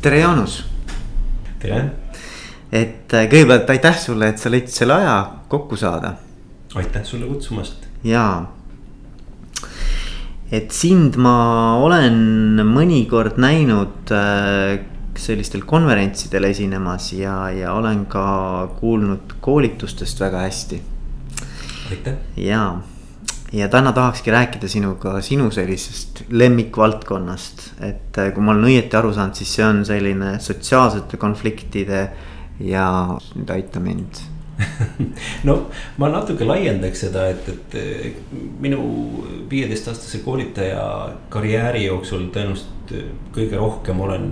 tere, Jaanus. tere. et äh, kõigepealt aitäh sulle, et sa leidsid selle aja kokku saada. aitäh sulle kutsumast. jaa. et sind ma olen mõnikord näinud äh, sellistel konverentsidel esinemas ja, ja olen ka kuulnud koolitustest väga hästi. aitäh. jaa ja täna tahakski rääkida sinuga sinu sellisest lemmikvaldkonnast, et äh, kui ma olen õieti aru saanud, siis see on selline sotsiaalsete konfliktide ja nüüd aita mind. No ma natuke laiendaks seda, et, et minu viieteistaastase koolitaja karjääri jooksul tõenäoliselt kõige rohkem olen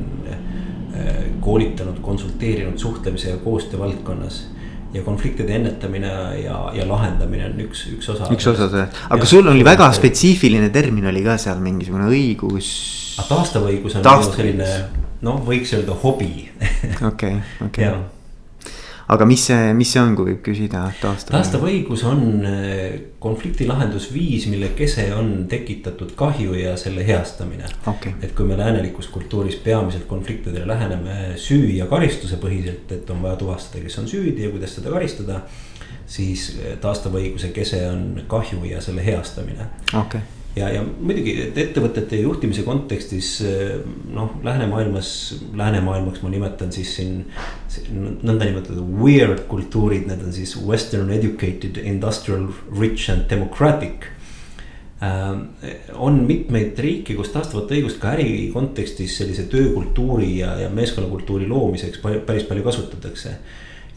koolitanud, konsulteerinud suhtlemise ja koostöö valdkonnas ja konfliktide ennetamine ja, ja lahendamine on üks, üks osa. üks osa see, aga ja, sul oli väga spetsiifiline termin oli ka seal mingisugune õigus. taastav õigus on Taastav selline noh, võiks öelda hobi. okei, okei aga mis see, mis see on, kui võib küsida taastav? taastav õigus on äh, konflikti lahendusviis, mille kese on tekitatud kahju ja selle heastamine okay.. et kui me läänelikus kultuuris peamiselt konfliktidele läheneme süü ja karistuse põhiselt, et on vaja tuvastada, kes on süüdi ja kuidas seda karistada. siis äh, taastav õiguse kese on kahju ja selle heastamine okay ja, ja muidugi ettevõtete juhtimise kontekstis noh, läänemaailmas, läänemaailmaks ma nimetan siis siin nõndanimetatud weird kultuurid, need on siis western educated, industrial, rich and democratic äh,. on mitmeid riike, kus taastavat õigust ka äri kontekstis sellise töökultuuri ja, ja meeskonnakultuuri loomiseks päris palju kasutatakse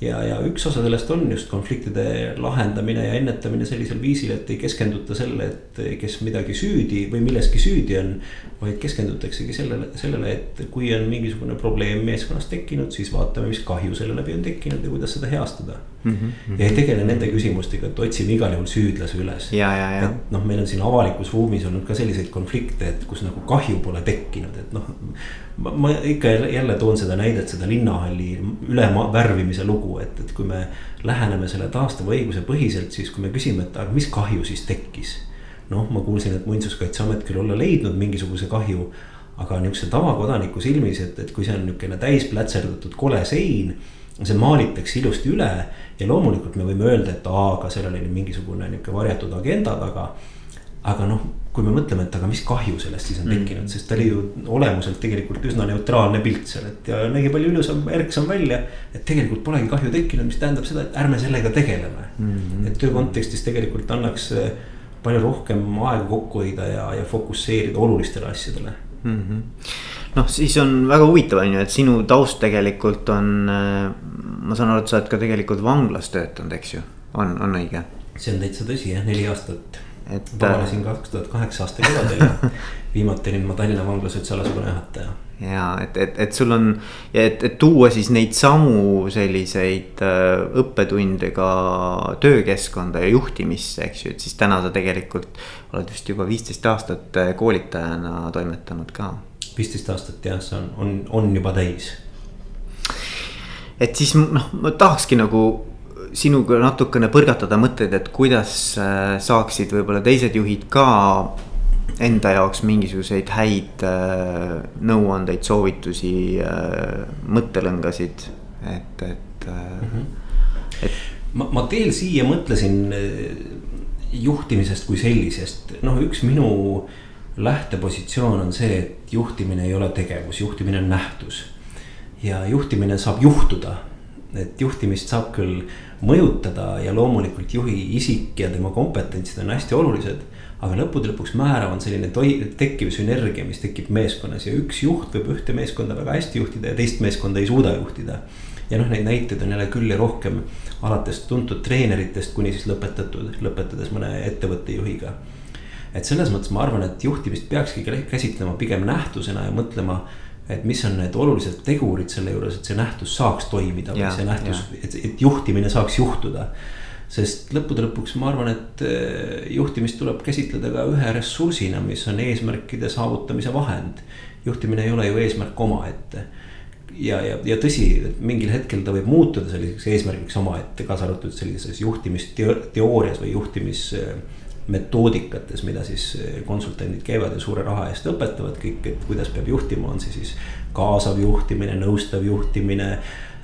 ja, ja üks osa sellest on just konfliktide lahendamine ja ennetamine sellisel viisil, et ei keskenduta selle, et kes midagi süüdi või milleski süüdi on. vaid keskendutaksegi sellele, sellele, et kui on mingisugune probleem meeskonnas tekkinud, siis vaatame, mis kahju selle läbi on tekkinud ja kuidas seda heastada mm. -hmm. ja ei tegele nende küsimustega, et otsime igal juhul süüdlase üles. et noh, meil on siin avalikus ruumis olnud ka selliseid konflikte, et kus nagu kahju pole tekkinud, et noh. ma, ikka jälle toon seda näidet, seda linnahalli ülevärvimise lugu, et, et kui me läheneme selle taastava õiguse põhiselt, siis kui me küsime, et aga mis kahju siis tekkis. noh, ma kuulsin, et muinsuskaitseamet küll olla leidnud mingisuguse kahju aga niisuguse tavakodaniku silmis, et, et kui see on niisugune täis plätserdatud kole sein see maalitakse ilusti üle ja loomulikult me võime öelda, et aa, aga seal oli mingisugune nihuke varjatud agenda taga. Aga noh, kui me mõtleme, et aga mis kahju sellest siis on mm. tekkinud mm., sest ta oli ju olemuselt tegelikult üsna neutraalne pilt seal, et ja nägi palju ilusam, erksam välja. et tegelikult polegi kahju tekkinud, mis tähendab seda, et ärme sellega tegeleme mm.. et töö kontekstis tegelikult annaks eh, palju rohkem aega kokku hoida ja, ja fokusseerida olulistele asjadele mm. -hmm noh, siis on väga huvitav, on ju, et sinu taust tegelikult on, äh, ma saan aru, et sa oled ka tegelikult vanglas töötanud, eks ju, on, on õige? see on täitsa tõsi jah, neli aastat. Et. vabanesin kaks tuhat kaheksa aasta kevadel viimati olin ma Tallinna vangla sotsiaalasakonna juhataja. ja et, et, et sul on et, et tuua siis neid samu selliseid äh, õppetunde ka töökeskkonda ja juhtimisse, eks ju, et siis täna sa tegelikult oled vist juba viisteist aastat äh, koolitajana toimetanud ka viisteist aastat jah, see on, on, on juba täis. et siis noh, ma tahakski nagu sinuga natukene põrgatada mõtteid, et kuidas äh, saaksid võib-olla teised juhid ka enda jaoks mingisuguseid häid äh, nõuandeid, soovitusi, äh, mõttelõngasid, et, et mm, -hmm. et. ma, ma veel siia mõtlesin juhtimisest kui sellisest, noh, üks minu äh, lähtepositsioon on see, et juhtimine ei ole tegevus, juhtimine on nähtus. ja juhtimine saab juhtuda, et juhtimist saab küll mõjutada ja loomulikult juhi isik ja tema kompetentsid on hästi olulised. aga lõppude lõpuks määrav on selline tekkiv sünergia, mis tekib meeskonnas ja üks juht võib ühte meeskonda väga hästi juhtida ja teist meeskonda ei suuda juhtida. ja noh, neid näiteid on jälle küll ja rohkem, alates tuntud treeneritest kuni siis lõpetatud, lõpetades mõne ettevõtte juhiga et selles mõttes ma arvan, et juhtimist peakski käsitlema pigem nähtusena ja mõtlema. Et mis on need olulised tegurid selle juures, et see nähtus saaks toimida või ja, see nähtus, et, et juhtimine saaks juhtuda. sest lõppude lõpuks ma arvan, et eh, juhtimist tuleb käsitleda ka ühe ressursina, mis on eesmärkide saavutamise vahend. juhtimine ei ole ju eesmärk omaette ja, ja, ja tõsi, et mingil hetkel ta võib muutuda selliseks eesmärgiks omaette, kaasa arvatud sellises juhtimisteoorias või juhtimis metoodikates, mida siis konsultandid käivad ja suure raha eest õpetavad kõik, et kuidas peab juhtima, on see siis kaasav juhtimine, nõustav juhtimine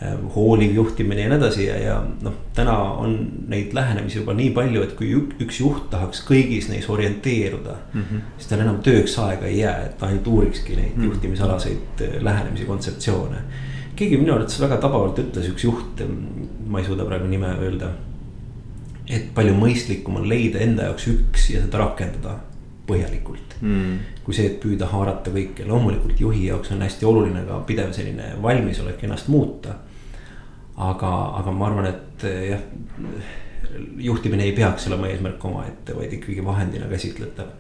Äh, hooliv juhtimine ja nii edasi ja, ja noh, täna on neid lähenemisi juba nii palju, et kui üks juht tahaks kõigis neis orienteeruda mm. -hmm. siis tal enam tööks aega ei jää, et ainult uurikski neid mm -hmm. juhtimisalaseid äh, lähenemisi, kontseptsioone. keegi minu arvates väga tabavalt ütles, üks juht, ma ei suuda praegu nime öelda. Et palju mõistlikum on leida enda jaoks üks ja seda rakendada põhjalikult mm.. kui see, et püüda haarata kõike, loomulikult juhi jaoks on hästi oluline ka pidev selline valmisolek ennast muuta aga, aga ma arvan, et eh, jah, juhtimine ei peaks olema eesmärk omaette, vaid ikkagi vahendina käsitletav.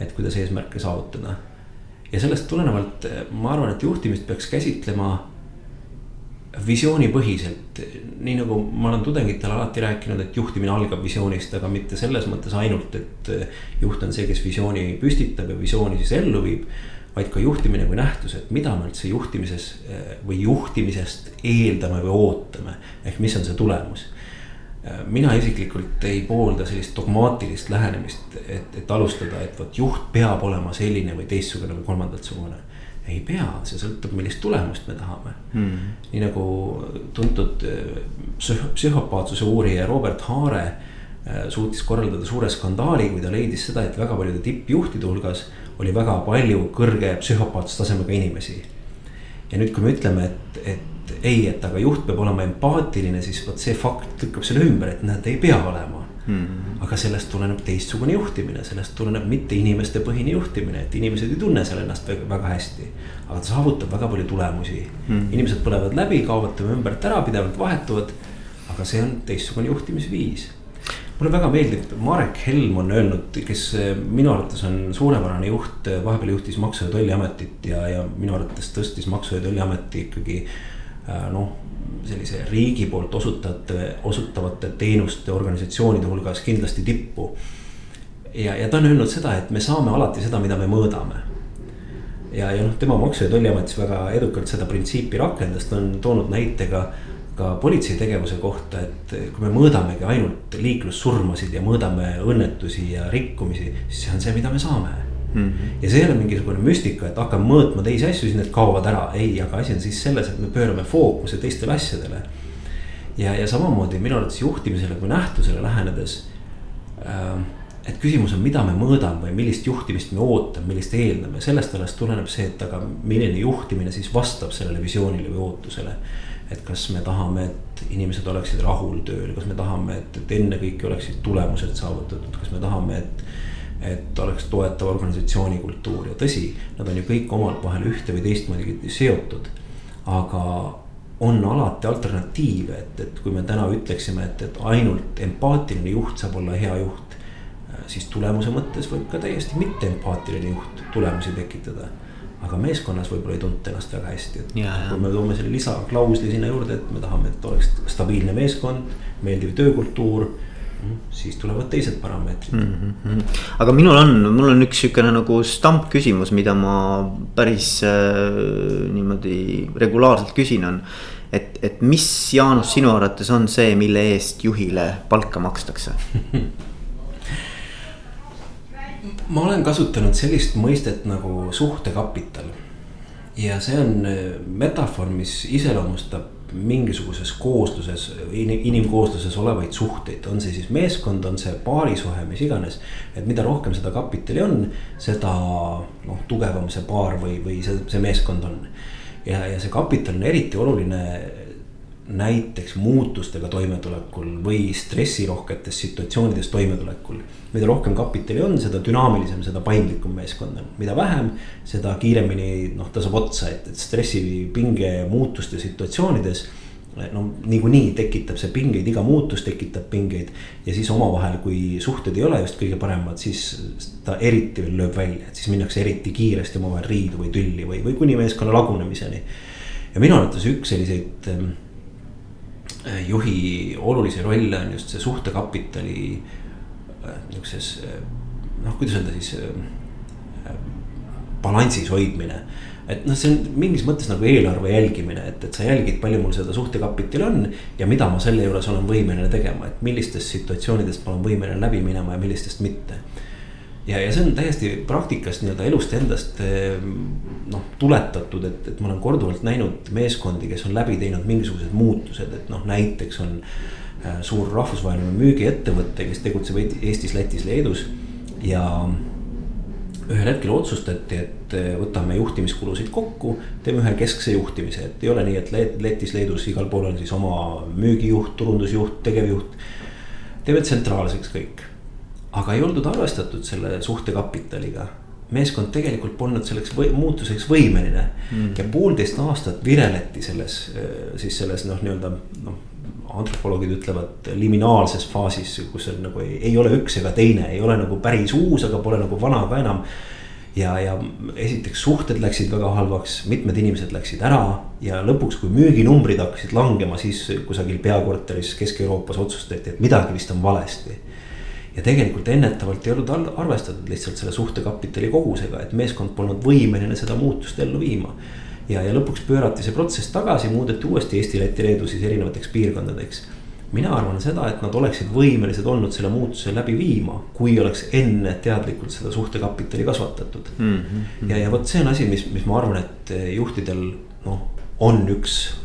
et kuidas eesmärke saavutada. ja sellest tulenevalt eh, ma arvan, et juhtimist peaks käsitlema visioonipõhiselt, nii nagu ma olen tudengitele alati rääkinud, et juhtimine algab visioonist, aga mitte selles mõttes ainult, et eh, juht on see, kes visiooni püstitab ja visiooni siis ellu viib vaid ka juhtimine kui nähtus, et mida me üldse juhtimises eh, või juhtimisest eeldame või ootame. ehk mis on see tulemus. Eh, mina isiklikult ei poolda sellist dogmaatilist lähenemist, et, et alustada, et vot juht peab olema selline või teistsugune või kolmandatsugune ei pea, see sõltub, millist tulemust me tahame mm.. nii nagu tuntud eh, psüh-, psühhopaatsuse uurija Robert Haare suutis korraldada suure skandaali, kui ta leidis seda, et väga paljude tippjuhtide hulgas oli väga palju kõrge psühhopaatstasemega inimesi. ja nüüd, kui me ütleme, et, et ei, et aga juht peab olema empaatiline, siis vot see fakt lükkab selle ümber, et näed, ei pea olema. -hmm. aga sellest tuleneb teistsugune juhtimine, sellest tuleneb mitte inimeste põhine juhtimine, et inimesed ei tunne seal ennast väga hästi. aga ta saavutab väga palju tulemusi mm, -hmm. inimesed põlevad läbi, kaovad tema ümbert ära, pidevalt vahetuvad. aga see on teistsugune juhtimisviis mulle väga meeldib, Marek Helm on öelnud, kes eh, minu arvates on suurepärane juht, eh, vahepeal juhtis Maksu- ja Tolliametit ja, ja minu arvates tõstis Maksu- ja Tolliameti ikkagi eh, noh, sellise riigi poolt osutajate, osutavate teenuste organisatsioonide hulgas kindlasti tippu. ja, ja ta on öelnud seda, et me saame alati seda, mida me mõõdame. ja, ja noh, tema Maksu- ja Tolliametis väga edukalt seda printsiipi rakendas, ta on toonud näite ka ka politsei tegevuse kohta, et kui me mõõdamegi ainult liiklussurmasid ja mõõdame õnnetusi ja rikkumisi, siis see on see, mida me saame mm. -hmm. ja see ei ole mingisugune müstika, et hakkame mõõtma teisi asju, siis need kaovad ära, ei, aga asi on siis selles, et me pöörame fookuse teistele asjadele. ja, ja samamoodi minu arvates juhtimisele kui nähtusele lähenedes äh, et küsimus on, mida me mõõdame või millist juhtimist me ootame, millist eeldame, sellest alles tuleneb see, et aga milline juhtimine siis vastab sellele visioonile või ootusele et kas me tahame, et inimesed oleksid rahul tööl, kas me tahame, et, et ennekõike oleksid tulemused saavutatud, kas me tahame, et. Et oleks toetav organisatsiooni kultuur ja tõsi, nad on ju kõik omavahel ühte või teistmoodi seotud. aga on alati alternatiive, et, et kui me täna ütleksime, et, et ainult empaatiline juht saab olla hea juht. siis tulemuse mõttes võib ka täiesti mitte empaatiline juht tulemusi tekitada aga meeskonnas võib-olla ei tunta ennast väga hästi, et ja, kui me toome selle lisaklausli sinna juurde, et me tahame, et oleks stabiilne meeskond, meeldiv töökultuur siis tulevad teised parameetrid mm. -hmm. aga minul on, mul on üks sihukene nagu stampküsimus, mida ma päris äh, niimoodi regulaarselt küsin, on. et, et mis, Jaanus, sinu arvates on see, mille eest juhile palka makstakse ma olen kasutanud sellist mõistet nagu suhtekapital. ja see on äh, metafoor, mis iseloomustab mingisuguses koosluses, inimkoosluses olevaid suhteid, on see siis meeskond, on see paarisuhe, mis iganes. et mida rohkem seda kapitali on, seda noh, tugevam see paar või, või see, see meeskond on. ja, ja see kapital on eriti oluline näiteks muutustega toimetulekul või stressirohketes situatsioonides toimetulekul. mida rohkem kapitali on, seda dünaamilisem, seda paindlikum meeskond on, mida vähem, seda kiiremini noh, tasub otsa, et, et stressipinge muutuste situatsioonides. no niikuinii tekitab see pingeid, iga muutus tekitab pingeid ja siis omavahel, kui suhted ei ole just kõige paremad, siis ta eriti veel lööb välja, et siis minnakse eriti kiiresti omavahel riidu või tülli või, või kuni meeskonna lagunemiseni. ja minu arvates üks selliseid Äh, juhi olulisi rolle on just see suhtekapitali äh, nihukeses äh, noh, kuidas öelda siis balansis hoidmine. et noh, see on mingis mõttes nagu eelarve jälgimine, et, et sa jälgid, palju mul seda suhtekapitali on. ja mida ma selle juures olen võimeline tegema, et millistest situatsioonidest ma olen võimeline läbi minema ja millistest mitte. Ja, ja see on täiesti praktikast nii-öelda elust endast ehm, noh tuletatud, et, et ma olen korduvalt näinud meeskondi, kes on läbi teinud mingisugused muutused, et noh, näiteks on äh, suur rahvusvaheline müügiettevõte, kes tegutseb Eestis, Lätis, Leedus ja ühel hetkel otsustati, et eh, võtame juhtimiskulusid kokku, teeme ühe keskse juhtimise, et ei ole nii, et Lätis, Leedus, igal pool on siis oma müügijuht, turundusjuht, tegevjuht. teeme tsentraalseks kõik, aga ei oldud arvestatud selle suhtekapitaliga meeskond tegelikult polnud selleks või, muutuseks võimeline mm. ja poolteist aastat vireleti selles, eh, siis selles noh, nii-öelda noh antropoloogid ütlevad liminaalses faasis, kus on nagu ei, ei ole üks ega teine, ei ole nagu päris uus, aga pole nagu vana ka enam. ja, ja esiteks suhted läksid väga halvaks, mitmed inimesed läksid ära ja lõpuks, kui müüginumbrid hakkasid langema, siis kusagil peakorteris Kesk-Euroopas otsustati, et midagi vist on valesti ja tegelikult ennetavalt ei olnud arvestatud lihtsalt selle suhtekapitali kogusega, et meeskond polnud võimeline seda muutust ellu viima ja, ja lõpuks pöörati see protsess tagasi, muudeti uuesti Eesti, Läti, Leedu siis erinevateks piirkondadeks. mina arvan seda, et nad oleksid võimelised olnud selle muutuse läbi viima, kui oleks enne teadlikult seda suhtekapitali kasvatatud mm. -hmm. ja, ja vot see on asi, mis, mis ma arvan, et juhtidel noh, on üks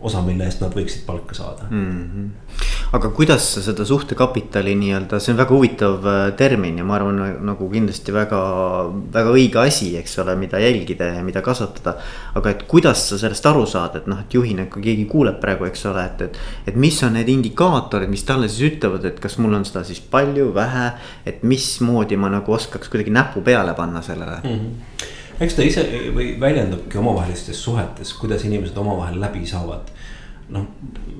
osa, mille eest nad võiksid palka saada mm. -hmm. Aga kuidas sa seda suhtekapitali nii-öelda, see on väga huvitav äh, termin ja ma arvan, nagu kindlasti väga, väga õige asi, eks ole, mida jälgida ja mida kasvatada. aga et kuidas sa sellest aru saad, et noh, et juhina, kui keegi kuuleb praegu, eks ole, et, et. et mis on need indikaatorid, mis talle siis ütlevad, et kas mul on seda siis palju, vähe, et mismoodi ma nagu oskaks kuidagi näpu peale panna sellele mm. -hmm eks ta ise või väljendubki omavahelistes suhetes, kuidas inimesed omavahel läbi saavad noh,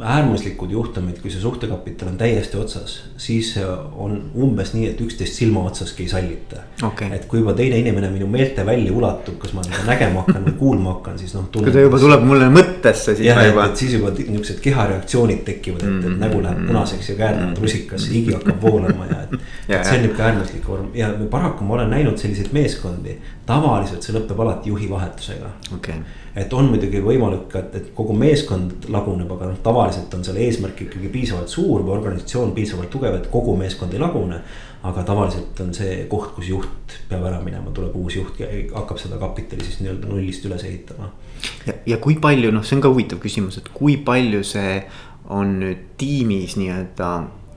äärmuslikud juhtumid, kui see suhtekapital on täiesti otsas, siis on umbes nii, et üksteist silma otsaski ei sallita okay.. et kui juba teine inimene minu meeltevälli ulatub, kas ma teda nägema hakkan või kuulma hakkan, siis noh. kui ta juba tuleb mulle mõttesse, siis. jah, et, siis juba niuksed kehareaktsioonid tekivad, et, et mm -hmm. nägu läheb mm-hmm. punaseks ja käed lähevad rusikasse, higi hakkab voolama ja et. et see on nihuke äärmuslik vorm ja paraku ma olen näinud selliseid meeskondi, tavaliselt see lõpeb alati juhi vahetusega okay et on muidugi võimalik, et, et kogu meeskond laguneb, aga noh, tavaliselt on seal eesmärk ikkagi piisavalt suur või organisatsioon piisavalt tugev, et kogu meeskond ei lagune. aga tavaliselt on see koht, kus juht peab ära minema, tuleb uus juht ja hakkab seda kapitali siis nii-öelda nullist üles ehitama. ja, ja kui palju, noh, see on ka huvitav küsimus, et kui palju see on nüüd tiimis nii-öelda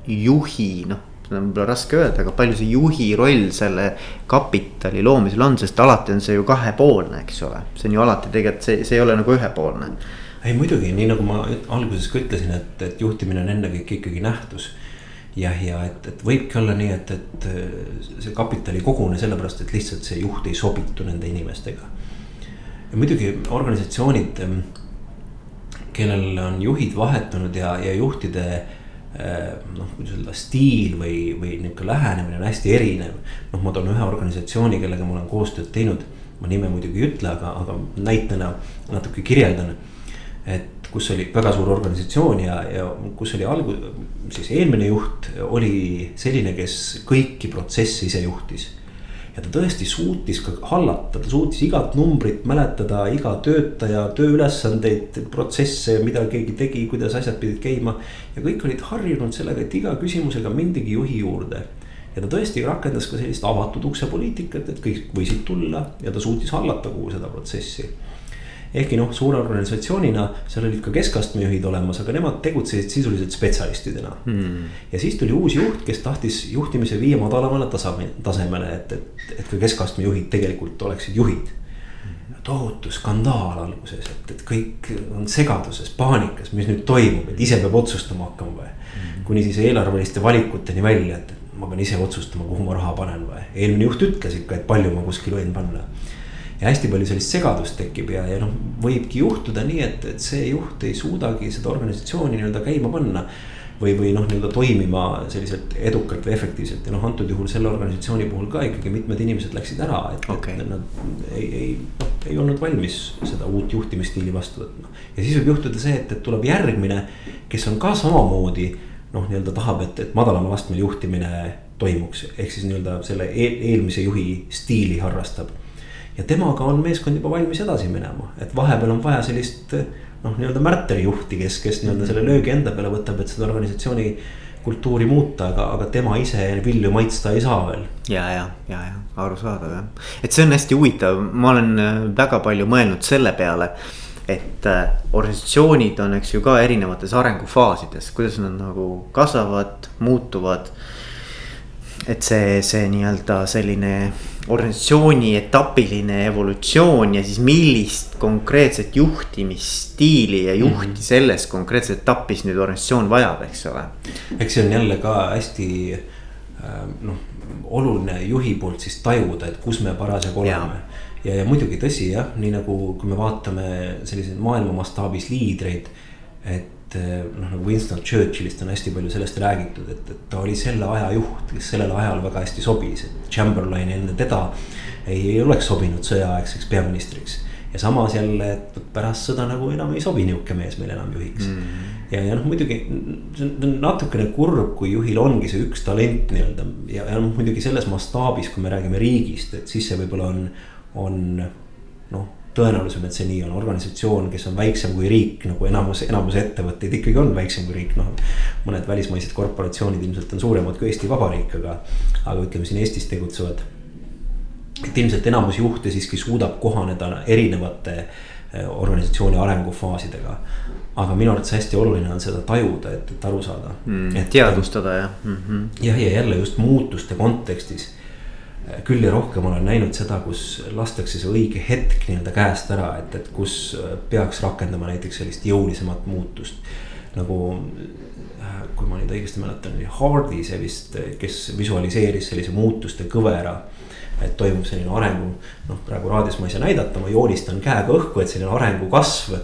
juhi noh seda on võib-olla raske öelda, aga palju see juhi roll selle kapitali loomisel on, sest alati on see ju kahepoolne, eks ole. see on ju alati tegelikult see, see ei ole nagu ühepoolne. ei muidugi, nii nagu ma alguses ka ütlesin, et, et juhtimine on ennekõike ikkagi nähtus. jah, ja et, et võibki olla nii, et, et see kapital ei kogune sellepärast, et lihtsalt see juht ei sobitu nende inimestega. ja muidugi organisatsioonid, kellel on juhid vahetunud ja, ja juhtide Äh, noh, kuidas öelda, stiil või, või nihuke lähenemine on hästi erinev. noh, ma toon ühe organisatsiooni, kellega ma olen koostööd teinud, ma nime muidugi ei ütle, aga, aga näitena natuke kirjeldan. et kus oli väga suur organisatsioon ja, ja kus oli algu-, siis eelmine juht oli selline, kes kõiki protsesse ise juhtis ja ta tõesti suutis ka hallata, ta suutis igat numbrit mäletada, iga töötaja tööülesandeid, protsesse, mida keegi tegi, kuidas asjad pidid käima. ja kõik olid harjunud sellega, et iga küsimusega mindigi juhi juurde. ja ta tõesti rakendas ka sellist avatud ukse poliitikat, et kõik võisid tulla ja ta suutis hallata kogu seda protsessi ehkki noh, suure organisatsioonina seal olid ka keskastme juhid olemas, aga nemad tegutsesid sisuliselt spetsialistidena. Hmm.. ja siis tuli uus juht, kes tahtis juhtimise viia madalamale tasemele, et, et, et ka keskastme juhid tegelikult oleksid juhid. Tohutu skandaal alguses, et, et kõik on segaduses, paanikas, mis nüüd toimub, et ise peab otsustama hakkama või? Mm.. kuni siis eelarveliste valikuteni välja, et ma pean ise otsustama, kuhu ma raha panen või. eelmine juht ütles ikka, et palju ma kuskil võin panna ja hästi palju sellist segadust tekib ja, ja noh, võibki juhtuda nii, et, et see juht ei suudagi seda organisatsiooni nii-öelda käima panna. või, või noh, nii-öelda toimima selliselt edukalt või efektiivselt ja noh, antud juhul selle organisatsiooni puhul ka ikkagi mitmed inimesed läksid ära, et okay., et nad ei, ei, noh, ei olnud valmis seda uut juhtimisstiili vastu võtma. ja siis võib juhtuda see, et, et tuleb järgmine, kes on ka samamoodi noh, nii-öelda tahab, et, et madalamal astmel juhtimine toimuks, ehk siis nii-öelda selle eel, eelmise juhi stiili harrastab ja temaga on meeskond juba valmis edasi minema, et vahepeal on vaja sellist noh, nii-öelda märterijuhti, kes, kes nii-öelda selle löögi enda peale võtab, et seda organisatsiooni kultuuri muuta, aga, aga tema ise vilju maitsta ei saa veel. ja, ja, ja, ja. Arusaadav jah, et see on hästi huvitav, ma olen äh, väga palju mõelnud selle peale et äh, organisatsioonid on, eks ju, ka erinevates arengufaasides, kuidas nad nagu kasvavad, muutuvad. Et see, see nii-öelda selline organisatsiooni etapiline evolutsioon ja siis millist konkreetset juhtimisstiili ja juhti mm -hmm. selles konkreetses etapis nüüd organisatsioon vajab, eks ole. eks see on jälle ka hästi äh, noh, oluline juhi poolt siis tajuda, et kus me parasjagu oleme ja, ja muidugi tõsi jah, nii nagu kui me vaatame selliseid maailma mastaabis liidreid. et eh, noh, nagu Winston Churchillist on hästi palju sellest räägitud, et, et ta oli selle aja juht, kes sellel ajal väga hästi sobis, et Chamberlain enne teda. ei, ei oleks sobinud sõjaaegseks peaministriks ja samas jälle, et pärast sõda nagu enam ei sobi nihuke mees meil enam juhiks mm. -hmm. ja, ja noh, muidugi see on natukene kurb, kui juhil ongi see üks talent nii-öelda ja, ja noh, muidugi selles mastaabis, kui me räägime riigist, et siis see võib-olla on on tõenäolisem, et see nii on, organisatsioon, kes on väiksem kui riik, nagu enamus, enamus ettevõtteid ikkagi on väiksem kui riik, noh. mõned välismaised korporatsioonid ilmselt on suuremad kui Eesti Vabariik, aga, aga ütleme siin Eestis tegutsevad. et ilmselt enamus juhte siiski suudab kohaneda erinevate eh, organisatsiooni arengufaasidega. aga minu arvates hästi oluline on seda tajuda, et, et aru saada mm,. teadvustada jah mm -hmm.. jah, ja jälle just muutuste kontekstis küll ja rohkem olen näinud seda, kus lastakse see õige hetk nii-öelda käest ära, et, et kus peaks rakendama näiteks sellist jõulisemat muutust. nagu kui ma nüüd õigesti mäletan, oli Hardy see vist, kes visualiseeris sellise muutuste kõvera. et toimub selline arengu, noh praegu raadios ma ei saa näidata, ma joonistan käega õhku, et selline arengukasv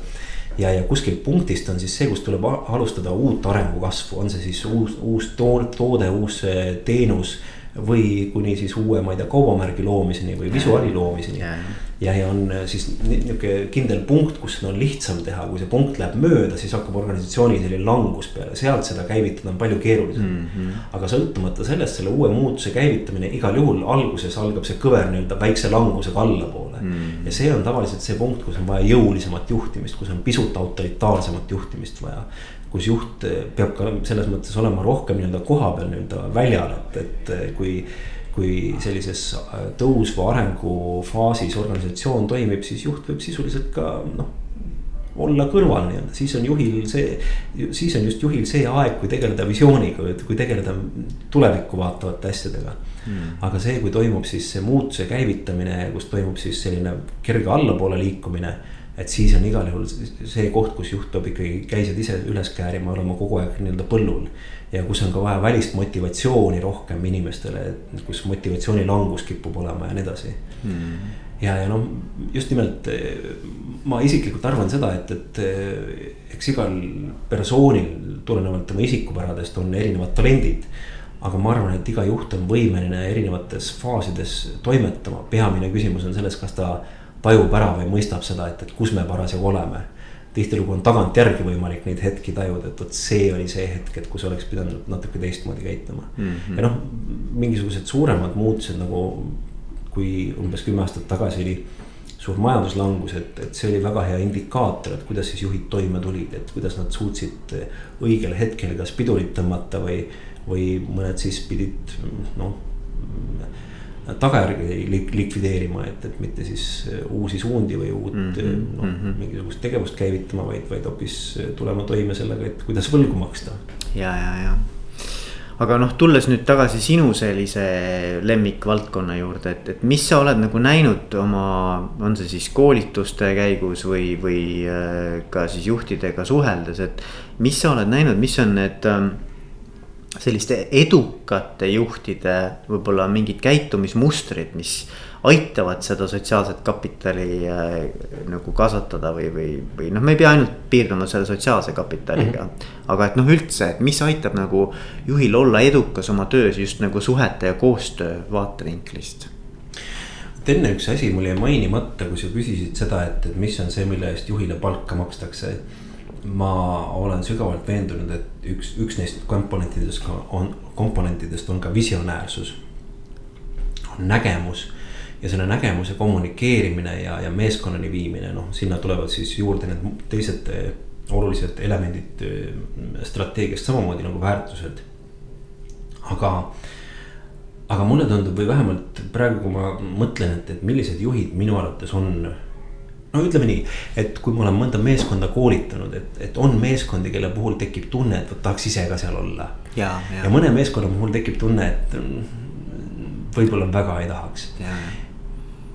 ja, ja kuskilt punktist on siis see, kus tuleb alustada uut arengukasvu, on see siis uus, uus toode, uus teenus või kuni siis uue, ma ei tea, kaubamärgi loomiseni või visuaali loomiseni. ja, ja on siis nihuke kindel punkt, kus seda on lihtsam teha, kui see punkt läheb mööda, siis hakkab organisatsiooni selline langus peale, sealt seda käivitada on palju keerulisem mm. -hmm. aga sõltumata sellest, selle uue muutuse käivitamine igal juhul alguses algab see kõver nii-öelda väikse langusega allapoole mm. -hmm. ja see on tavaliselt see punkt, kus on vaja jõulisemat juhtimist, kus on pisut autoritaarsemat juhtimist vaja kus juht peab ka selles mõttes olema rohkem nii-öelda kohapeal nii-öelda väljal, et, et kui. kui sellises tõusva arengufaasis organisatsioon toimib, siis juht võib sisuliselt ka noh olla kõrval nii-öelda, siis on juhil see, siis on just juhil see aeg, kui tegeleda visiooniga, kui tegeleda tulevikku vaatavate asjadega mm.. aga see, kui toimub siis see muutuse käivitamine, kus toimub siis selline kerge allapoole liikumine et siis on igal juhul see koht, kus juht peab ikkagi käised ise üles käärima, olema kogu aeg nii-öelda põllul. ja kus on ka vaja välist motivatsiooni rohkem inimestele, kus motivatsiooni langus kipub olema ja nii edasi hmm. ja, ja noh, just nimelt ma isiklikult arvan seda, et, et eks igal persoonil tulenevalt tema isikupäradest on erinevad talendid aga ma arvan, et iga juht on võimeline erinevates faasides toimetama, peamine küsimus on selles, kas ta tajub ära või mõistab seda, et, et kus me parasjagu oleme. tihtilugu on tagantjärgi võimalik neid hetki tajuda, et vot see oli see hetk, et kus oleks pidanud natuke teistmoodi käituma mm. -hmm. ja noh, mingisugused suuremad muutused nagu kui umbes kümme aastat tagasi oli suur majanduslangus, et, et see oli väga hea indikaator, et kuidas siis juhid toime tulid, et kuidas nad suutsid õigel hetkel kas pidurit tõmmata või, või mõned siis pidid noh tagajärgi likvideerima, et, et mitte siis äh, uusi suundi või uut mm -hmm. noh mm -hmm. mingisugust tegevust käivitama, vaid, vaid hoopis äh, tulema toime sellega, et kuidas võlgu maksta. ja, ja, ja aga noh, tulles nüüd tagasi sinu sellise lemmikvaldkonna juurde, et, et mis sa oled nagu näinud oma, on see siis koolituste käigus või, või ka siis juhtidega suheldes, et. mis sa oled näinud, mis on need ähm, selliste edukate juhtide võib-olla mingid käitumismustrid, mis aitavad seda sotsiaalset kapitali äh, nagu kasvatada või, või, või noh, me ei pea ainult piirduma selle sotsiaalse kapitaliga mm. -hmm. aga et noh, üldse, et mis aitab nagu juhil olla edukas oma töös just nagu suhete ja koostöö vaatevinklist et enne üks asi mul jäi mainimata, kui sa küsisid seda, et, et mis on see, mille eest juhile palka makstakse ma olen sügavalt veendunud, et üks, üks neist komponentidest ka on, komponentidest on ka visionäärsus. on nägemus ja selle nägemuse kommunikeerimine ja, ja meeskonnani viimine, noh, sinna tulevad siis juurde need teised olulised elemendid strateegiast samamoodi nagu väärtused. aga, aga mulle tundub või vähemalt praegu, kui ma mõtlen, et, et millised juhid minu arvates on no ütleme nii, et kui ma olen mõnda meeskonda koolitanud, et, et on meeskondi, kelle puhul tekib tunne, et vot tahaks ise ka seal olla. ja, ja. ja mõne meeskonna puhul tekib tunne, et võib-olla väga ei tahaks. ja,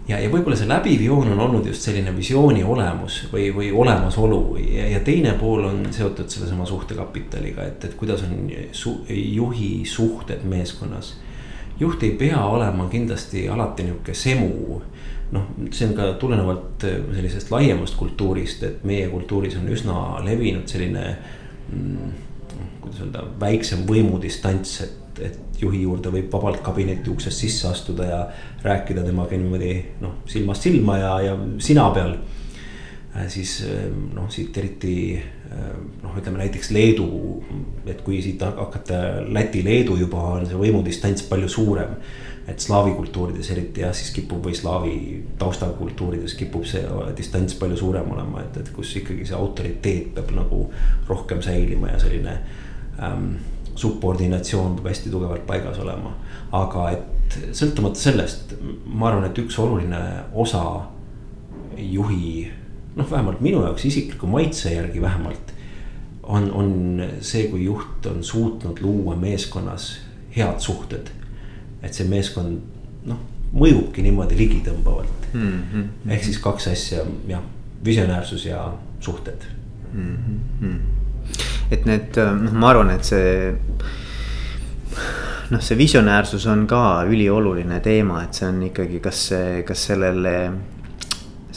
ja, ja võib-olla see läbiv joon on olnud just selline visiooni olemus või, või olemasolu ja, ja teine pool on seotud sellesama suhtekapitaliga, et, et kuidas on su, juhi suhted meeskonnas. juht ei pea olema kindlasti alati nihuke semu noh, see on ka tulenevalt äh, sellisest laiemast kultuurist, et meie kultuuris on üsna levinud selline mm,. kuidas öelda, väiksem võimudistants, et, et juhi juurde võib vabalt kabineti uksest sisse astuda ja rääkida temaga niimoodi noh, silmast silma ja, ja sina peal äh, siis äh, noh, siit eriti noh, ütleme näiteks Leedu, et kui siit hakata Läti-Leedu juba on see võimudistants palju suurem et slaavi kultuurides eriti jah, siis kipub või slaavi taustaga kultuurides kipub see distants palju suurem olema, et, et kus ikkagi see autoriteet peab nagu rohkem säilima ja selline ähm, subordinatsioon peab hästi tugevalt paigas olema. aga et sõltumata sellest, ma arvan, et üks oluline osa juhi, noh, vähemalt minu jaoks isikliku maitse järgi vähemalt. on, on see, kui juht on suutnud luua meeskonnas head suhted et see meeskond noh, mõjubki niimoodi ligitõmbavalt mm. -hmm. ehk siis kaks asja, jah, visionäärsus ja suhted mm. -hmm. et need, noh, ma arvan, et see noh, see visionäärsus on ka ülioluline teema, et see on ikkagi, kas see, kas sellele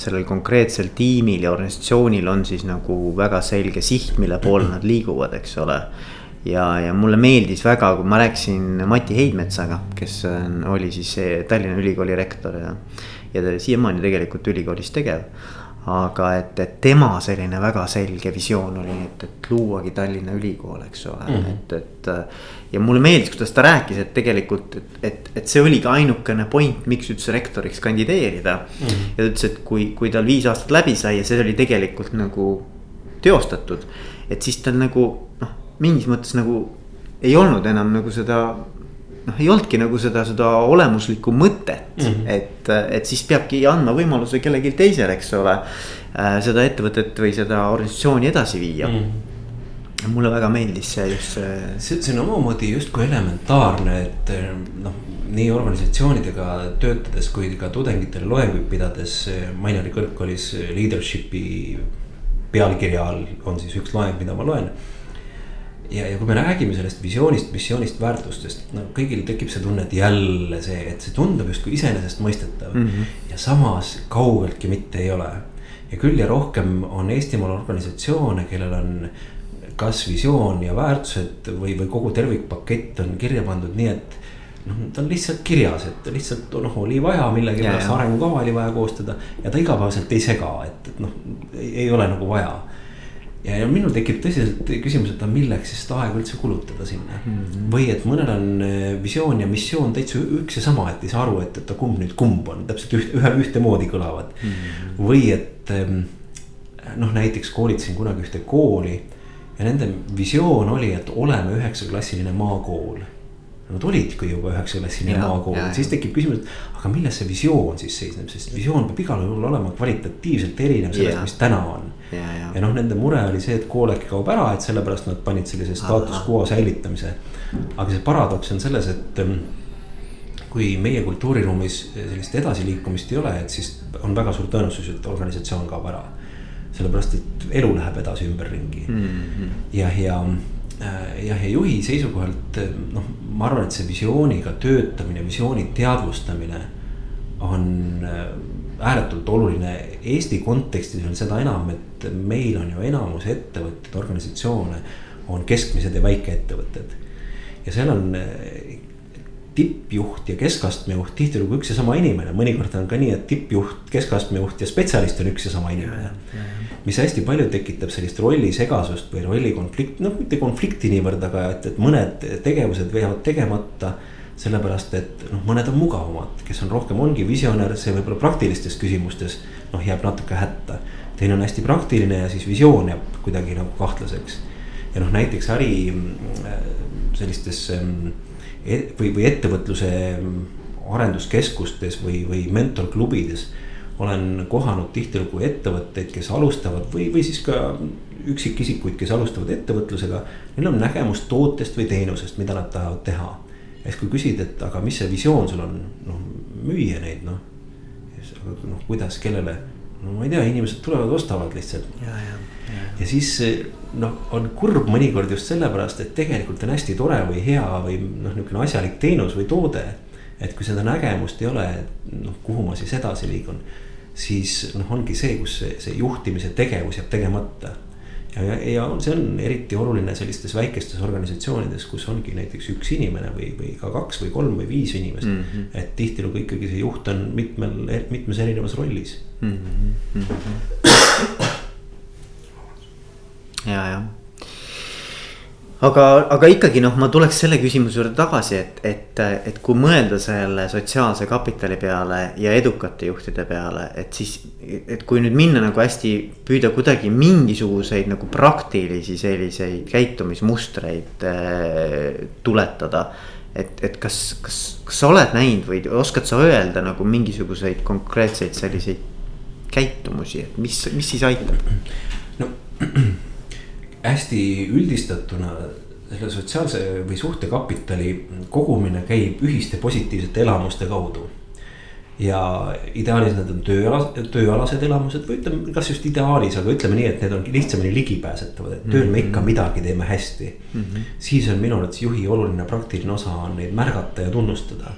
sellel konkreetsel tiimil ja organisatsioonil on siis nagu väga selge siht, mille poole nad liiguvad, eks ole ja, ja mulle meeldis väga, kui ma rääkisin Mati Heidmetsaga, kes on, oli siis Tallinna Ülikooli rektor ja. ja ta siiamaani tegelikult ülikoolis tegev. aga et, et tema selline väga selge visioon oli, et, et luuagi Tallinna Ülikool, eks ole mm, -hmm. et, et. ja mulle meeldis, kuidas ta rääkis, et tegelikult, et, et, et see oligi ainukene point, miks üldse rektoriks kandideerida mm. -hmm. ja ta ütles, et kui, kui tal viis aastat läbi sai ja see oli tegelikult nagu teostatud, et siis tal nagu noh mingis mõttes nagu ei olnud enam nagu seda noh, ei olnudki nagu seda, seda olemuslikku mõtet mm, -hmm. et, et siis peabki andma võimaluse kellelgi teisel, eks ole. Äh, seda ettevõtet või seda organisatsiooni edasi viia mm. -hmm. mulle väga meeldis see just see. see, see on omamoodi justkui elementaarne, et noh, nii organisatsioonidega töötades kui ka tudengitele loenguid pidades. Mainori kõrgkoolis leadership'i pealkirja all on siis üks loeng, mida ma loen ja, ja kui me räägime sellest visioonist, missioonist, väärtustest, no kõigil tekib see tunne, et jälle see, et see tundub justkui iseenesestmõistetav mm. -hmm. ja samas kaugeltki mitte ei ole. ja küll ja rohkem on Eestimaal organisatsioone, kellel on kas visioon ja väärtused või, või kogu tervikpakett on kirja pandud nii, et noh, ta on lihtsalt kirjas, et lihtsalt noh, oli vaja millegipärast arengukava oli vaja koostada ja ta igapäevaselt ei sega, et, et noh, ei ole nagu vaja ja, ja minul tekib tõsiselt küsimus, et milleks siis seda aega üldse kulutada sinna mm. -hmm. või et mõnel on äh, visioon ja missioon täitsa üks ja sama, et ei saa aru, et, et kumb nüüd kumb on, täpselt üht, ühe, ühtemoodi kõlavad mm. -hmm. või et ähm, noh, näiteks koolitasin kunagi ühte kooli ja nende visioon oli, et oleme üheksaklassiline maakool Nad olidki juba üheksaklassiline maakool, siis tekib küsimus, et aga milles see visioon siis seisneb, sest visioon peab igal juhul olema kvalitatiivselt erinev sellest, mis täna on ja, ja. ja noh, nende mure oli see, et kool äkki kaob ära, et sellepärast nad panid sellise status quo säilitamise. aga see paradoks on selles, et ähm, kui meie kultuuriruumis sellist edasiliikumist ei ole, et siis on väga suur tõenäosus, et organisatsioon kaob ära. sellepärast, et elu läheb edasi ümberringi mm -hmm. ja, ja jah, ja juhi seisukohalt noh, ma arvan, et see visiooniga töötamine, visiooni teadvustamine on äh, ääretult oluline Eesti kontekstis veel seda enam, et meil on ju enamus ettevõtteid, organisatsioone on keskmised ja väikeettevõtted. ja seal on tippjuht ja keskastme juht tihtilugu üks ja sama inimene, mõnikord on ka nii, et tippjuht, keskastme juht ja spetsialist on üks ja sama inimene. Mis hästi palju tekitab sellist rollisegasust või rollikonflikti, noh mitte konflikti niivõrd, aga et, et mõned tegevused jäävad tegemata sellepärast et noh, mõned on mugavamad, kes on rohkem, ongi visionär, see võib-olla praktilistes küsimustes noh, jääb natuke hätta. teine on hästi praktiline ja siis visioon jääb kuidagi nagu kahtlaseks. ja noh, näiteks äri sellistes e-, või, või ettevõtluse arenduskeskustes või, või mentorklubides olen kohanud tihtilugu ettevõtteid, kes alustavad või, või siis ka üksikisikuid, kes alustavad ettevõtlusega. Neil on nägemus tootest või teenusest, mida nad tahavad teha ehk kui küsida, et aga mis see visioon sul on, noh müüa neid noh. noh, kuidas, kellele, no ma ei tea, inimesed tulevad, ostavad lihtsalt. ja, ja, ja. ja siis noh, on kurb mõnikord just sellepärast, et tegelikult on hästi tore või hea või noh, niisugune asjalik teenus või toode. et kui seda nägemust ei ole, noh, kuhu ma siis edasi liigun, siis noh, ongi see, kus see, see juhtimise tegevus jääb tegemata ja, ja, ja see on eriti oluline sellistes väikestes organisatsioonides, kus ongi näiteks üks inimene või, või ka kaks või kolm või viis inimest mm. -hmm. et tihtilugu ikkagi see juht on mitmel, mitmes erinevas rollis mm. -hmm. ja, jah aga, aga ikkagi noh, ma tuleks selle küsimuse juurde tagasi, et, et, et kui mõelda selle sotsiaalse kapitali peale ja edukate juhtide peale, et siis. et kui nüüd minna nagu hästi, püüda kuidagi mingisuguseid nagu praktilisi selliseid käitumismustreid äh, tuletada. et, et kas, kas, kas sa oled näinud või oskad sa öelda nagu mingisuguseid konkreetseid selliseid käitumusi, et mis, mis siis aitab? no hästi üldistatuna selle sotsiaalse või suhtekapitali kogumine käib ühiste positiivsete elamuste kaudu. ja ideaalis need on tööalas, tööalased elamused või ütleme, kas just ideaalis, aga ütleme nii, et need on lihtsamini ligipääsetavad, et tööl me ikka mhm. midagi teeme hästi mm. -hmm. siis on minu arvates juhi oluline praktiline osa on neid märgata ja tunnustada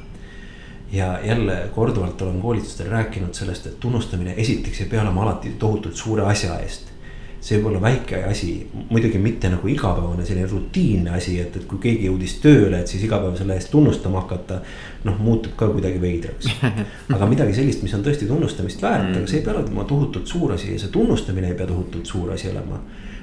ja jälle korduvalt olen koolitustel rääkinud sellest, et tunnustamine esiteks ei pea olema alati tohutult suure asja eest see võib olla väike asi, muidugi mitte nagu igapäevane selline rutiinne asi, et, et kui keegi jõudis tööle, et siis iga päev selle eest tunnustama hakata. noh, muutub ka kuidagi veidraks. aga midagi sellist, mis on tõesti tunnustamist väärt aga see ei pea olema tohutult suur asi ja see tunnustamine ei pea tohutult suur asi olema.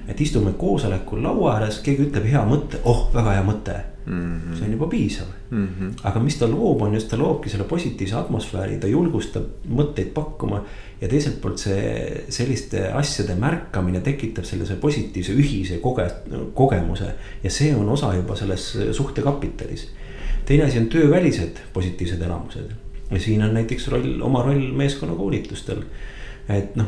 Et istume koosolekul laua ääres, keegi ütleb hea mõte, oh, väga hea mõte mm. -hmm. see on juba piisav mm. -hmm. aga mis ta loob, on just, ta loobki selle positiivse atmosfääri, ta julgustab mõtteid pakkuma. ja teiselt poolt see selliste asjade märkamine tekitab sellise positiivse ühise koge-, kogemuse. ja see on osa juba selles suhtekapitalis. teine asi on töövälised positiivsed elamused ja siin on näiteks roll, oma roll meeskonnakoolitustel et noh,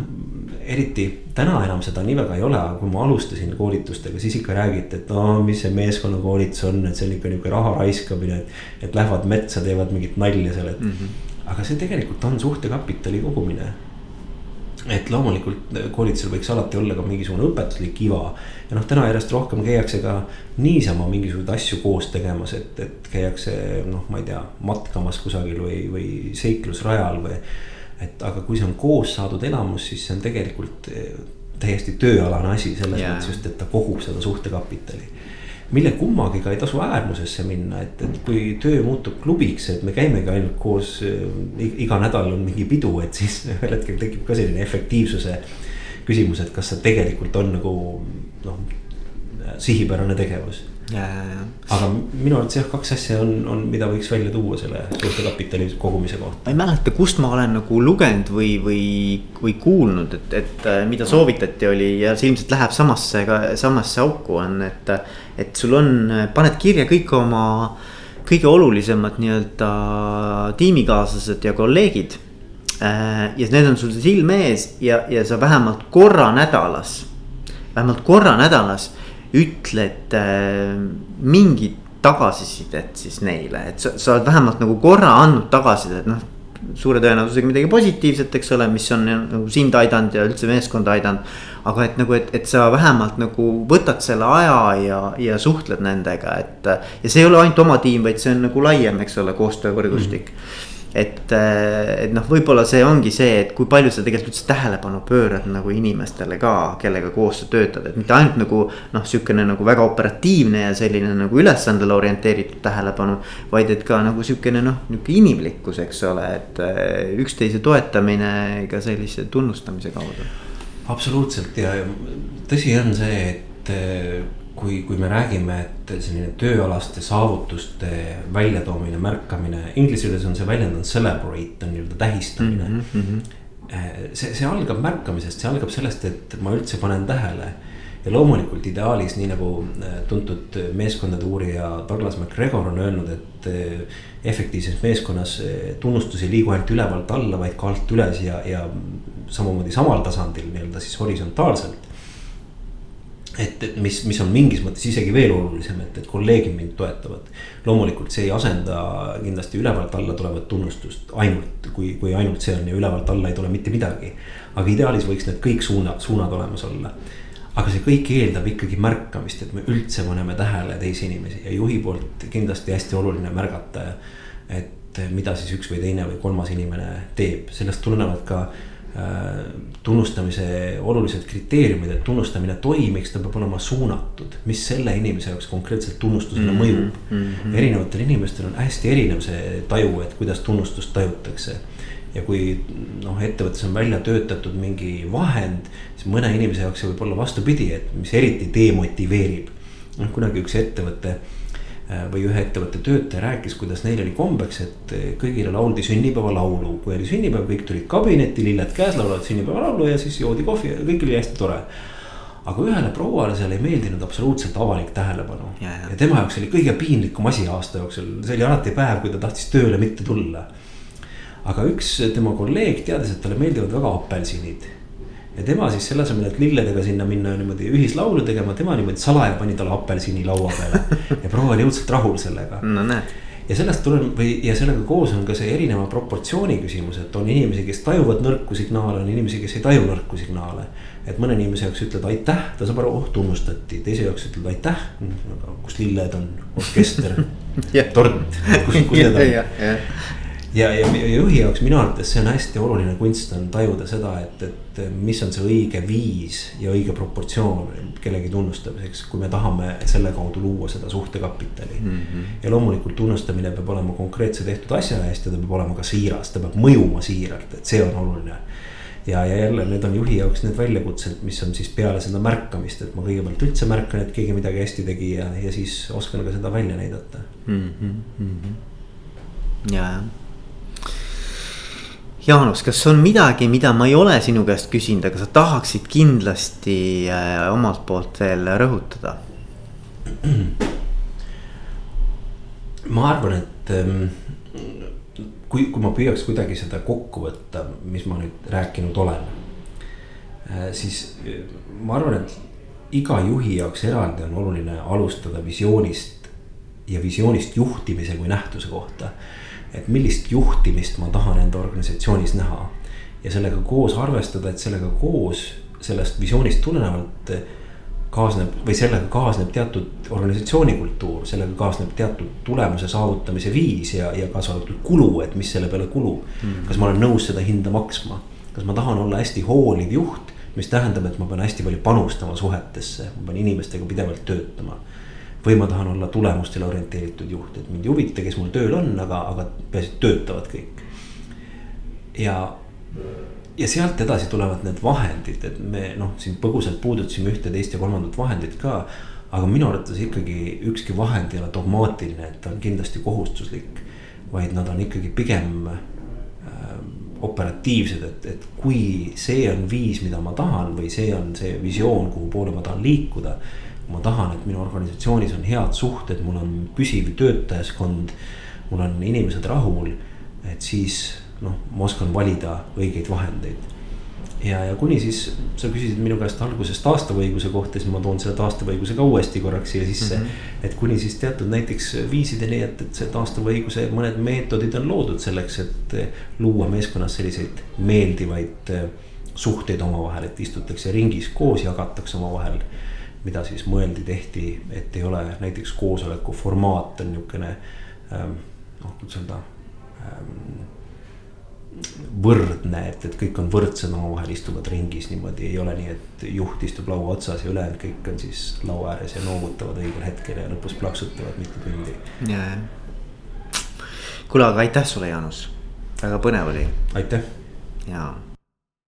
eriti täna enam seda nii väga ei ole, aga kui ma alustasin koolitustega, siis ikka räägiti, et no mis see meeskonnakoolitus on, et see on ikka nihuke raha raiskamine. et, et lähevad metsa, teevad mingit nalja seal, et mm. -hmm. aga see tegelikult on suhtekapitali kogumine. et loomulikult koolitusel võiks alati olla ka mingisugune õpetuslik iva. ja noh, täna järjest rohkem käiakse ka niisama mingisuguseid asju koos tegemas, et, et käiakse noh, ma ei tea, matkamas kusagil või, või seiklusrajal või et aga kui see on koos saadud elamus, siis see on tegelikult eh, täiesti tööalane asi selles yeah. mõttes just, et ta kogub seda suhtekapitali. mille kummagiga ei tasu äärmusesse minna, et, et kui töö muutub klubiks, et me käimegi ainult koos eh, iga nädal on mingi pidu, et siis ühel hetkel tekib ka selline efektiivsuse küsimus, et kas see tegelikult on nagu noh, sihipärane tegevus aga minu arvates jah, kaks asja on, on, mida võiks välja tuua selle suhtekapitali kogumise kohta. ma ei mäleta, kust ma olen nagu lugenud või, või, või kuulnud, et, et äh, mida soovitati, oli ja see ilmselt läheb samasse samasse auku on, et. et sul on, paned kirja kõik oma kõige olulisemad nii-öelda tiimikaaslased ja kolleegid. Äh, ja need on sul silme ees ja, ja sa vähemalt korra nädalas, vähemalt korra nädalas ütled äh, mingit tagasisidet siis neile, et sa, sa oled vähemalt nagu korra andnud tagasisidet, noh. suure tõenäosusega midagi positiivset, eks ole, mis on nagu sind aidanud ja üldse meeskonda aidanud. aga et nagu, et, et sa vähemalt nagu võtad selle aja ja, ja suhtled nendega, et. ja see ei ole ainult oma tiim, vaid see on nagu laiem, eks ole, koostöövõrgustik mm. -hmm et, äh, et noh, võib-olla see ongi see, et kui palju sa tegelikult üldse tähelepanu pöörad nagu inimestele ka, kellega koos sa töötad, et mitte ainult nagu. noh, sihukene nagu väga operatiivne ja selline nagu ülesandele orienteeritud tähelepanu. vaid et ka nagu sihukene noh, nihuke inimlikkus, eks ole, et äh, üksteise toetamine ka sellise tunnustamise kaudu. absoluutselt ja tõsi on see, et äh, kui, kui me räägime, et selline tööalaste saavutuste väljatoomine, märkamine, inglise keeles on see väljend on celebrate on nii-öelda tähistamine mm. -hmm. see, see algab märkamisest, see algab sellest, et ma üldse panen tähele. ja loomulikult ideaalis, nii nagu äh, tuntud meeskondade uurija Douglas MacGregor on öelnud, et äh, efektiivses meeskonnas tunnustus ei liigu ainult ülevalt alla, vaid ka alt üles ja, ja samamoodi samal tasandil nii-öelda siis horisontaalselt et, et mis, mis on mingis mõttes isegi veel olulisem, et, et kolleegid mind toetavad. loomulikult see ei asenda kindlasti ülevalt alla tulevat tunnustust ainult, kui, kui ainult see on ja ülevalt alla ei tule mitte midagi. aga ideaalis võiks need kõik suunad, suunad olemas olla. aga see kõik eeldab ikkagi märkamist, et me üldse paneme tähele teisi inimesi ja juhi poolt kindlasti hästi oluline märgata. et mida siis üks või teine või kolmas inimene teeb, sellest tulenevad ka tunnustamise olulised kriteeriumid, et tunnustamine toimiks, ta peab olema suunatud, mis selle inimese jaoks konkreetselt tunnustusele mm -hmm. mõjub mm. -hmm. erinevatel inimestel on hästi erinev see taju, et kuidas tunnustust tajutakse. ja kui noh, ettevõttes on välja töötatud mingi vahend, siis mõne inimese jaoks see võib olla vastupidi, et mis eriti demotiveerib. noh, kunagi üks ettevõte või ühe ettevõtte töötaja rääkis, kuidas neil oli kombeks, et äh, kõigile lauldi sünnipäevalaulu. kui oli sünnipäev, kõik tulid kabinetti, lilled käes, laulavad sünnipäevalaulu ja siis joodi kohvi ja kõik oli hästi tore. aga ühele prouale seal ei meeldinud absoluutselt avalik tähelepanu. Ja, ja tema jaoks oli kõige piinlikum asi aasta jooksul, see oli alati päev, kui ta tahtis tööle mitte tulla. aga üks tema kolleeg teadis, et talle meeldivad väga apelsinid ja tema siis selle asemel, et lilledega sinna minna niimoodi ühislaulu tegema, tema niimoodi salaja pani talle apelsini laua peale. ja proua oli õudselt rahul sellega. no näed. ja sellest tuleneb või, ja sellega koos on ka see erineva proportsiooni küsimus, et on inimesi, kes tajuvad nõrku signaale, on inimesi, kes ei taju nõrku signaale. et mõne inimese jaoks ütled aitäh, ta saab aru, oh tunnustati, teise jaoks ütled aitäh. kus lilled on, orkester tort, kus, kus need on ja, ja, juhi jaoks minu arvates see on hästi oluline kunst on tajuda seda, et, et mis on see õige viis ja õige proportsioon kellegi tunnustamiseks, kui me tahame selle kaudu luua seda suhtekapitali mm. -hmm. ja loomulikult tunnustamine peab olema konkreetse tehtud asja eest ja ta peab olema ka siiras, ta peab mõjuma siiralt, et see on oluline ja, ja jälle need on juhi jaoks need väljakutsed, mis on siis peale seda märkamist, et ma kõigepealt üldse märkan, et keegi midagi hästi tegi ja, ja siis oskan ka seda välja näidata mm. -hmm. ja, jah Jaanus, kas on midagi, mida ma ei ole sinu käest küsinud, aga sa tahaksid kindlasti äh, omalt poolt veel rõhutada? ma arvan, et ähm, kui, kui ma püüaks kuidagi seda kokku võtta, mis ma nüüd rääkinud olen. Äh, siis äh, ma arvan, et iga juhi jaoks eraldi on oluline alustada visioonist ja visioonist juhtimise kui nähtuse kohta et millist juhtimist ma tahan enda organisatsioonis näha. ja sellega koos arvestada, et sellega koos sellest visioonist tulenevalt kaasneb või sellega kaasneb teatud organisatsiooni kultuur, sellega kaasneb teatud tulemuse saavutamise viis ja, ja kaasa arvatud kulu, et mis selle peale kulub. Mm.. kas ma olen nõus seda hinda maksma, kas ma tahan olla hästi hooliv juht, mis tähendab, et ma pean hästi palju panustama suhetesse, ma pean inimestega pidevalt töötama või ma tahan olla tulemustele orienteeritud juht, et mind ei huvita, kes mul tööl on, aga, aga peaasi, et töötavad kõik. ja, ja sealt edasi tulevad need vahendid, et me noh, siin põgusalt puudutasime ühte, teist ja kolmandat vahendit ka. aga minu arvates ikkagi ükski vahend ei ole dogmaatiline, et ta on kindlasti kohustuslik. vaid nad on ikkagi pigem äh, operatiivsed, et, et kui see on viis, mida ma tahan või see on see visioon, kuhu poole ma tahan liikuda ma tahan, et minu organisatsioonis on head suhted, mul on püsiv töötajaskond. mul on inimesed rahul, et siis noh, ma oskan valida õigeid vahendeid. ja, ja kuni siis sa küsisid minu käest alguses taastava õiguse kohta, siis ma toon selle taastava õiguse ka uuesti korraks siia sisse mm. -hmm. et kuni siis teatud näiteks viisideni, et, et see taastava õiguse mõned meetodid on loodud selleks, et luua meeskonnas selliseid meeldivaid suhteid omavahel, et istutakse ringis koos, jagatakse omavahel mida siis mõeldi, tehti, et ei ole näiteks koosoleku formaat on niukene ähm, noh, kuidas öelda ähm, võrdne, et, et kõik on võrdsed omavahel istuvad ringis niimoodi, ei ole nii, et juht istub laua otsas ja ülejäänud kõik on siis laua ääres ja noogutavad õigel hetkel ja lõpus plaksutavad mitu tundi. ja, ja. kuule, aga aitäh sulle, Jaanus, väga põnev oli. aitäh. jaa